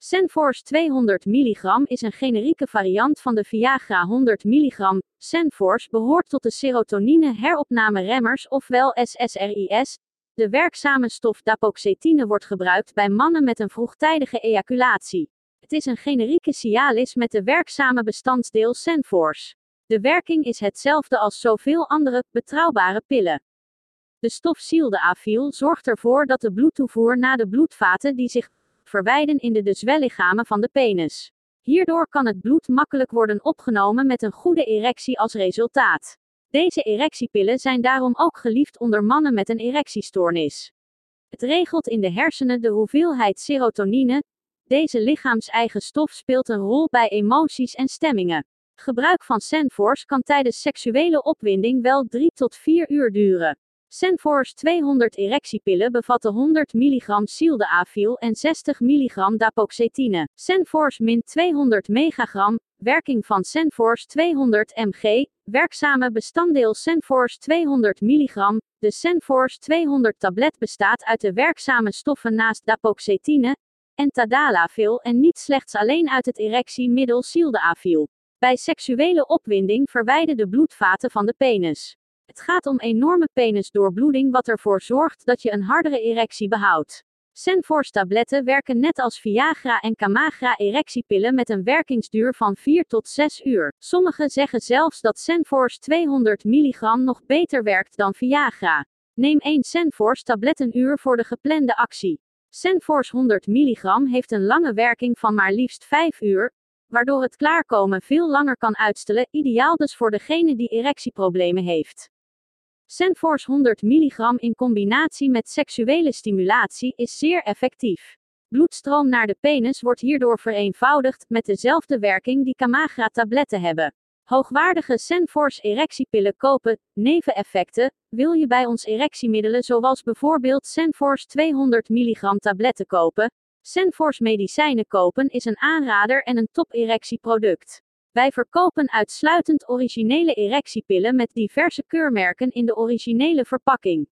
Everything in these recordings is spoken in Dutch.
Senforce 200 mg is een generieke variant van de Viagra 100 mg. Senforce behoort tot de serotonine heropname-remmers ofwel SSRI's. De werkzame stof dapoxetine wordt gebruikt bij mannen met een vroegtijdige ejaculatie. Het is een generieke Cialis met de werkzame bestandsdeel Senforce. De werking is hetzelfde als zoveel andere, betrouwbare pillen. De stof sildenafil zorgt ervoor dat de bloedtoevoer naar de bloedvaten die zich verwijden in de, de zwellichamen van de penis. Hierdoor kan het bloed makkelijk worden opgenomen met een goede erectie als resultaat. Deze erectiepillen zijn daarom ook geliefd onder mannen met een erectiestoornis. Het regelt in de hersenen de hoeveelheid serotonine. Deze lichaams-eigen stof speelt een rol bij emoties en stemmingen. Gebruik van Senforce kan tijdens seksuele opwinding wel 3 tot 4 uur duren. Senforce 200 erectiepillen bevatten 100 mg sildenafil en 60 mg dapoxetine. Senforce min 200 megagram. Werking van Senforce 200 mg. Werkzame bestanddeel Senforce 200 mg. De Senforce 200 tablet bestaat uit de werkzame stoffen naast dapoxetine en tadalafil en niet slechts alleen uit het erectiemiddel sildenafil. Bij seksuele opwinding verwijden de bloedvaten van de penis. Het gaat om enorme penisdoorbloeding wat ervoor zorgt dat je een hardere erectie behoudt. Senforce tabletten werken net als Viagra en Camagra erectiepillen met een werkingsduur van 4 tot 6 uur. Sommigen zeggen zelfs dat Senforce 200 mg nog beter werkt dan Viagra. Neem 1 Senforce tablet een uur voor de geplande actie. Senforce 100 mg heeft een lange werking van maar liefst 5 uur, waardoor het klaarkomen veel langer kan uitstellen, ideaal dus voor degene die erectieproblemen heeft. Senforce 100 mg in combinatie met seksuele stimulatie is zeer effectief. Bloedstroom naar de penis wordt hierdoor vereenvoudigd, met dezelfde werking die Camagra-tabletten hebben. Hoogwaardige Senforce erectiepillen kopen, neveneffecten, wil je bij ons erectiemiddelen zoals bijvoorbeeld Senforce 200 mg tabletten kopen, Senforce medicijnen kopen is een aanrader en een top-erectieproduct. Wij verkopen uitsluitend originele erectiepillen met diverse keurmerken in de originele verpakking.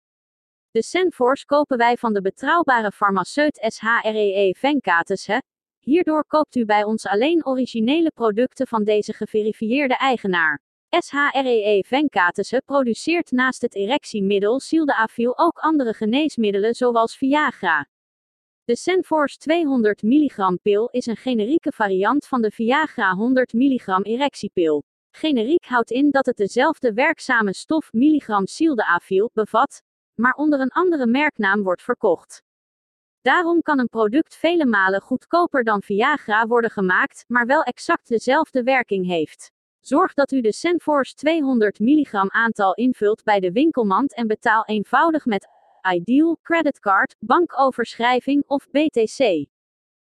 De Senforce kopen wij van de betrouwbare farmaceut SHREE Venkateshe. Hierdoor koopt u bij ons alleen originele producten van deze geverifieerde eigenaar. SHREE Venkateshe produceert naast het erectiemiddel Sildenafil ook andere geneesmiddelen zoals Viagra. De Senforce 200 mg pil is een generieke variant van de Viagra 100 mg erectiepil. Generiek houdt in dat het dezelfde werkzame stof milligram sildenafil bevat, maar onder een andere merknaam wordt verkocht. Daarom kan een product vele malen goedkoper dan Viagra worden gemaakt, maar wel exact dezelfde werking heeft. Zorg dat u de Senforce 200 mg aantal invult bij de winkelmand en betaal eenvoudig met Ideal, creditcard, bankoverschrijving of BTC.